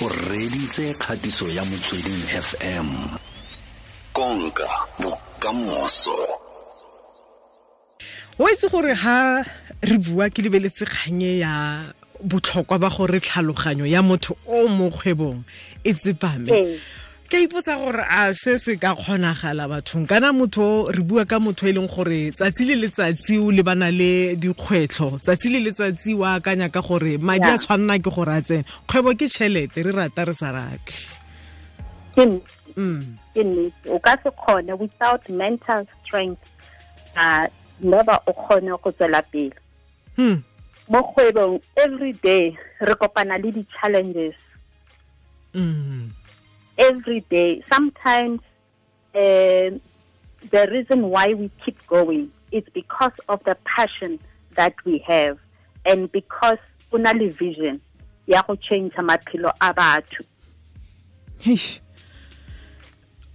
o reditse kgatiso ya motsweding fm konka bokamoso. O itse gore ha re bua ke lebeletse kganye ya botlhokwa ba gore tlhaloganyo ya motho o mo kgwebong e tsepame. Ee. Ke a ipotsa gore a se se ka kgonagala bathong. Kana motho re bua ka motho e leng gore tsatsi le letsatsi o lebana le dikgwetlho. Tsatsi le letsatsi o akanya ka gore madi a tshwanna ke gore a tsene kgwebo ke tšhelete re rata re sa rate. Ke nnete. Mm. ke nnete. O ka se kgone without mental strength uh, never o kgone go tswela pele. Hmm. mo kgwebong every day re kopana le di-challenges. Mm. Every day. Sometimes um the reason why we keep going is because of the passion that we have and because una le vision ya go change maphelo a batho.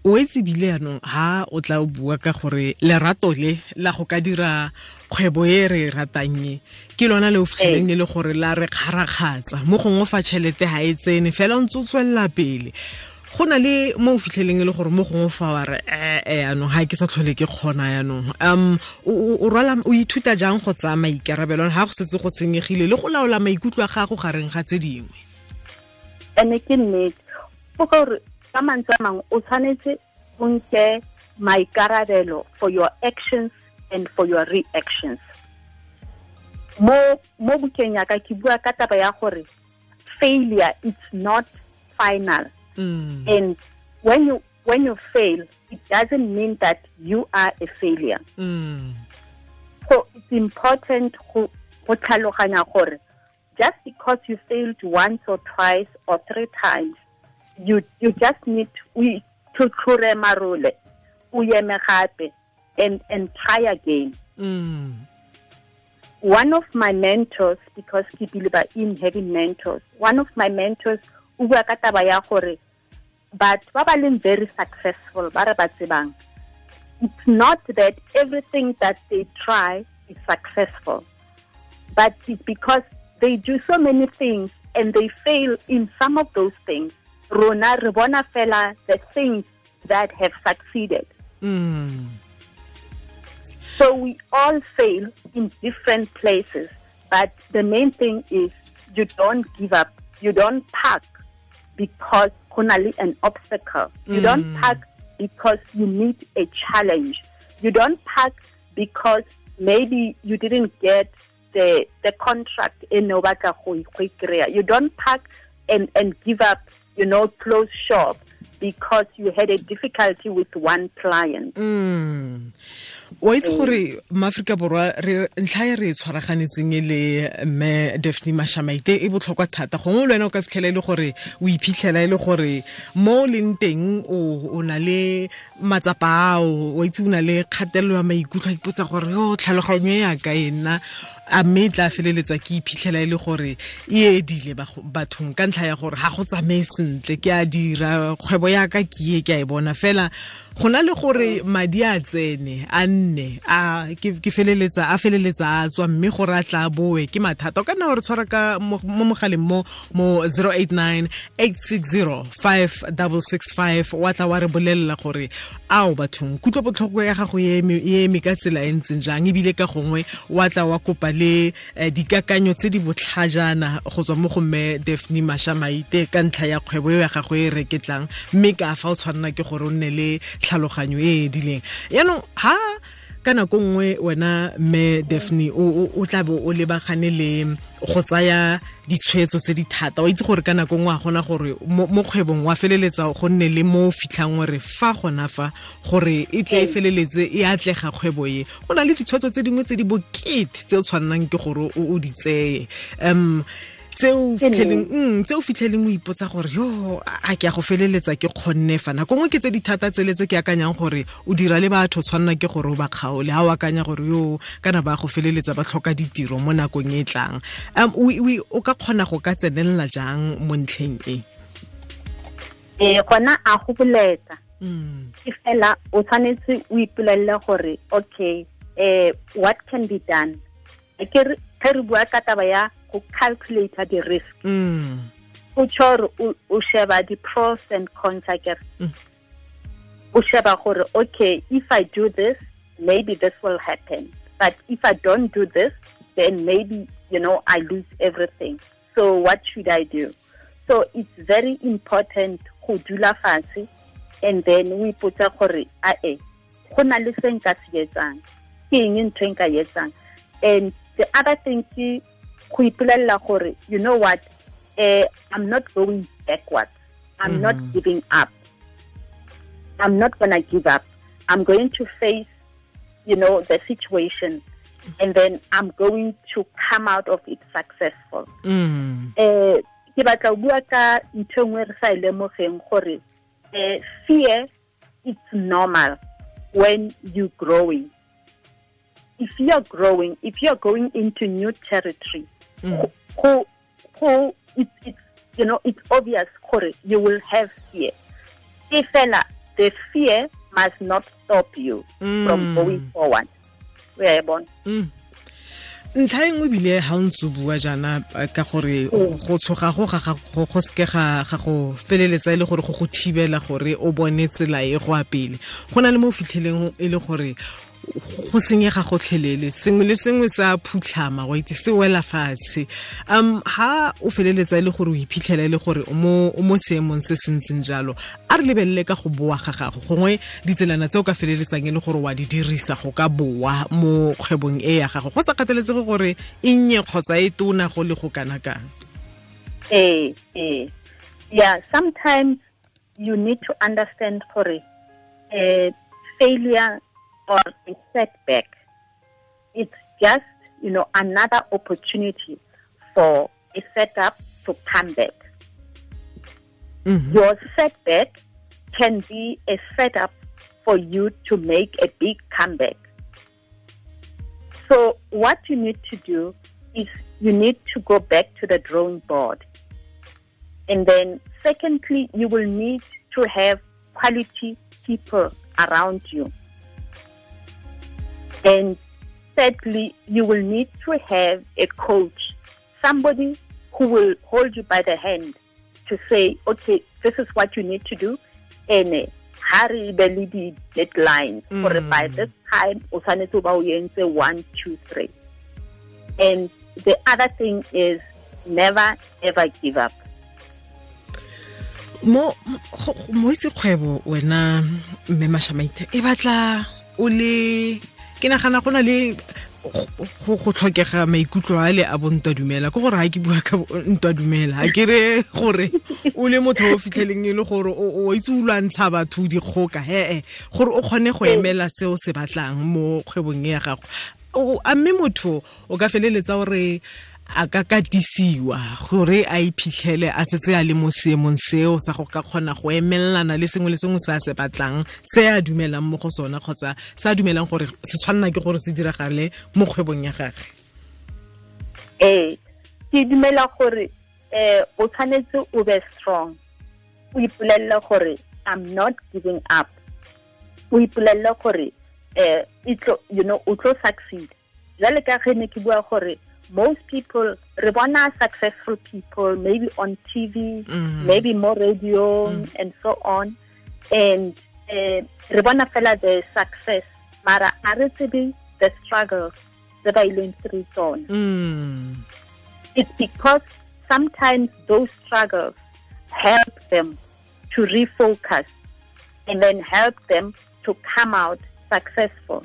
O itse bile yaanong ha o tla o bua ka gore lerato le la go ka dira kgwebo e re e ratang ke lona le o fitlheleng e le gore la re kgarakgatsa. Mo gongwe fa tšhelete ga e tsene fela o ntse o tswelela pele go na le mo o fitlheleng e le gore mo gongwe fa wa re ee yaanong ga ke sa tlhole ke kgona yaanong. Um o- rwala o ithuta jang go tsaya maikarabelo ga go setse go senyegile le go laola maikutlo a gago gareng ga tse dingwe? Ene ke nnete go gore ka mantse a mangwe o tshwanetse o nke maikarabelo for your actions and for your reactions. Mo mo bukeng ya ka ke bua ka taba ya gore failure it's not final mm. and when you when you fail it doesn't mean that you are a failure Mm. so it's important go go tlhaloganya gore just because you failed once or twice or three times you you just need we to tlhore marole o eme gape and and try again Mm. one of my mentors because ke believe in having mentors one of my mentors o bua ka taba ya gore batho ba ba leng very successful ba re ba tsebang it's not that everything that they try is successful but it's because they do so many things and they fail in some of those things rona re bona fela the things that have succeeded Mm. So we all fail in different places, but the main thing is you don't give up. You don't pack because kunali an obstacle. You don't Mm. park because you meet a challenge. You don't park because maybe you didn't get the the contract in Novaka You don't park and, and give up, you know, close shop because you had a difficulty with one client. Mm. wa itse gore maaforika borwa ntlha e re tshwaraganetseng e le mme daphne mashamaite e botlhokwa thata gongwe le wena o ka fitlhela e le gore o iphitlhela e le gore mo o leng teng o o na le matsapa ao wa itse o na le kgatelelo ya maikutlo a ipotsa gore yo tlhaloganyo e yaka e nna a mme tla feleletsa ke iphitlhela e le gore e edile bathong ka ntlha ya gore ga go tsamaye sentle ke a dira kgwebo yaka ke e ke a e bona. Fela go na le gore madi a tsene a nne a ke ke feleletsa a feleletsa a tswa mme gore a tla boe ke mathata. O ka nna gore tshwara ka mo mo mogaleng mo mo 089 860 5665 wa tla wa re bolelela gore ao bathong kutlo botlhoko ya gago e e eme ka tsela e ntseng jang ebile ka gongwe wa tla wa kopa le eh, dikakanyo tse di botlhajana go tswa mo go mme defny mashamaite ka ntlha ya kgwebo eo ya gago e reketlang. mme ka fa o tshwanela ke gore o nne le tlhaloganyo e e edileng. Yaanong ha ka nako nngwe wena mme daphne o, tlabe o lebagane le go tsaya ditshwetso tse di thata. Wa itse gore ka nako nngwe a gona gore mo kgwebong wa feleletsa go nne le mo fitlhang gore fa gona fa gore e tle e feleletse e atlega kgwebo e. Go na le ditshwetso tse dingwe tse di bokete tse o tshwanelang ke gore o di tseye. Um tseo o fitlheleng mm, fitlheleng o ipotsa gore yo a ke a go feleletsa ke kgonne fa. Nako ngwe ke tse dithata tseletse ke akanyang gore o dira le batho tshwanela ke gore o ba kgaole. Ga o akanya gore yo kana ba go feleletsa ba tlhoka ditiro mo nakong e e tlang. Um o, ka kgona go ka tsenelela jang mo ntlheng e? Ee gona a go boletsa. Mm. ke fela o tshwanetse o ipolelele gore okay um what can be done? Ke re re bua ka taba ya go calculate the risk. Mm. o tšho gore o sheba di-pros and cons a kere Mm. o sheba gore okay if i do this maybe this will happen. But if i don't do this then maybe you know i lose everything. So what should i do? So it's very important go dula fatshe and then o ipotsa gore ae go na le se nka se etsang? Ke eng ntho e nka e etsang? And the other thing ke go ipolelela gore you know what? Uh, i'm not going backwards i'm not Mhm. giving up. I'm not going to give up. I'm going to face you know the situation and then i'm going to come out of it successful. Mm. eh ke batla go bua ka ntho nngwe re sa e lemogeng gore eh fear it's normal when you're growing. If you're growing if you're going into new territory Mm. go go it, you know it's obvious gore you will have fear fela the fear must not stop you from Mm. going forward o ya e bona Mm. ntlha e nngwe ebile ga o ntse o bua jaana ka gore Mm. go tshoga go ga go seke ga ga go feleletsa e le gore go go thibela gore o bone tsela e go a pele go na le mo o fitlheleng e le gore go senyega gotlhelele sengwe le sengwe sa phutlhama go itse se wela fatshe. Um ha o feleletsa e le gore o iphitlhela e le gore o mo seemong se se ntseng jalo a re lebelele ka go boa ga gago. Gongwe ditselana tse o ka feleletsang e le gore wa di dirisa go ka boa mo kgwebong e ya gago. Go sa kgathaletsege gore e nnye kgotsa e tona go le go kana kang? Ee ee Yeah, sometimes you need to understand gore um failure or a setback. It's just, you know, another opportunity for a setup to come back. Mhm. Your setback can be a setup for you to make a big comeback. So what you need to do is you need to go back to the drawing board. And then secondly, you will need to have quality people around you. And thirdly, you will need to have a coach, somebody who will hold you by the hand to say, okay, this is what you need to do. And uh, hurry the deadlines for Mm. by this time o tshwanetse o ba o entse one, two, three. And the other thing is never ever give up. mo mo itse kgwebo wena mme mashamaite e batla o le ke nagana go na le go- tlhokega maikutlo a le a bontwa dumela ke gore ga ke bua ka bo- ntwa dumela ga ke re gore o le motho o fitlheleng e le gore o itse o lwantsha batho dikgoka. Hee gore o kgone go emela seo se batlang mo kgwebong ya gago. A mme motho o ka feleletsa gore a ka katisiwa gore a iphitlhele a setse a le mo seemong seo sa go ka kgona go emelelana le sengwe le sengwe se a se batlang se a dumelang mo go sona kgotsa se a dumelang gore se tshwanela ke gore se diragale mo kgwebong ya gage. Eh ke dumela gore eh o tshwanetse o be strong. O ipolelle gore i'm not giving up. O ipolelle gore it you know o tlo succeed. Jale ka ge ke bua gore most people re bona successful people maybe on tv Mhm. maybe more radio and so on and eh re bona fela the success mara a re the struggles that ba ileng through tsone mm. it's because sometimes those struggles help them to refocus and then help them to come out successful.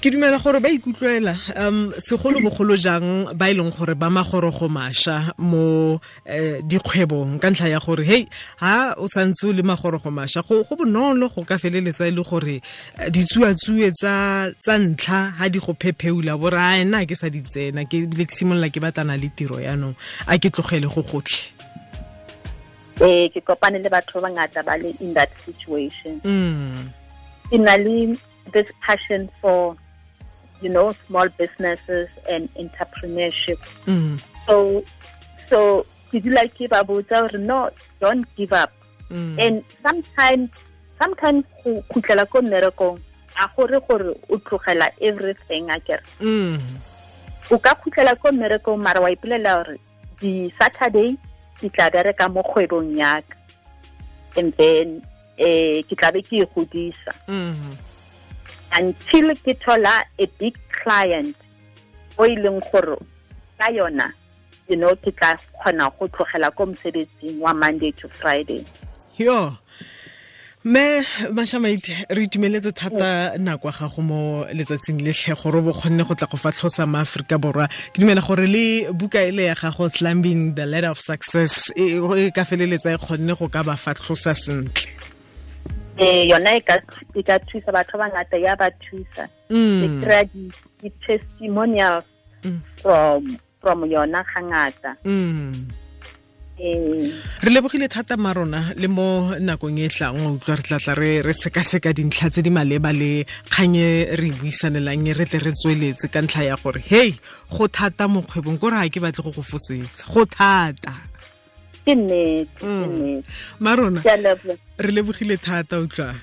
Ke dumela gore ba ikutlwela um segolobogolo jang ba e leng gore ba magorogo mašwa mo eh, dikgwebong ka ntlha ya gore hei ha o santse o le magorogo mašwa go go bonolo go ka feleletsa e le gore eh, ditsuatsue tsa tsa ntlha ha di go phepheula bore a nna ke sa di tsena ke bile ke simolola ke batlana le tiro yaanong a ke tlogele go gotlhe Eh, ke kopane le batho ba bangata ba le in that situation. mm. Ke na le this passion for, you know, small businesses and entrepreneurship. Mm. So, so ke you like give up or no, don't give up. Mm. and sometimes sometimes go khutlela ko mmerekong a gore gore o tlogela everything a kere Mm. o ka khutlela ko mmerekong mara wa ipolelela gore di-saturday ke tla bereka mo kgwebong yaka and then eh ke tla be ke e godisa Mhm. Until ke thola a big client o e leng gore ka yona you know ke tla kgona go tlogela ko mosebetsing wa monday to friday. Yo me mashamaite re itumeletse thata nako ya gago mo letsatsing letlhe gore bo kgonne go tla go fatlhosa maaforika borwa. Ke dumela gore le buka e le ya gago climbing the ladder of success e e ka feleletsa e kgonne go ka ba fatlhosa sentle eh yona e ka e ka thusa batho ba ngata ya ba thusa. E kry-a di- di-testimonials Mm. from from yona ga ngata. Mm. eh. Re lebogile thata marona le mo nakong e tlang o utlwa re tlatla re sekaseka dintlha tse di maleba le kganye re buisanelang e re tle re tsweletse ka ntlha ya gore hei go thata mo kgwebong ko re ga ke batle go go fosetsa go thata ke nnete ke nnete marona re lebogile thata utlwa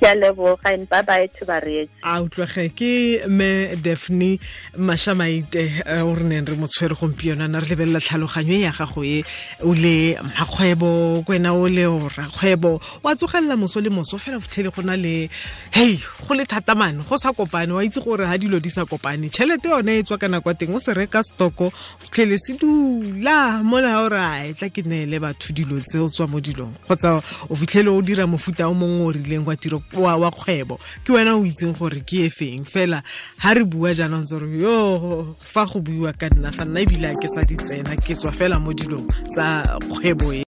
ke a leboga and bye bye to bareetsi a utlwage ke me daphne mashamaite eh, o re neng re mo tshwere gompieno ana re lebelela tlhaloganyo e ya gago e o le mmakgwebo kwena o le rakgwebo wa tsogelela moso le moso fela fitlhele go na le hei go le thatamane go sa kopane wa itse gore ga dilo di sa kopane. Tšhelete yone e tswa ka nako teng o se reka stoko fitlhele se dula mola o re a tla ke neele batho dilo tse o tswa mo dilong. Kgotsa o fitlhele o dira mofuta o mongwe o rileng wa tiro wa, kgwebo. Ke wena o itseng gore ke e feng? Fela ha re bua jaanong ntse re yo fa go buiwa ka nna fa nna ebile ke sa ditsena ke tswa fela mo dilong tsa kgwebo e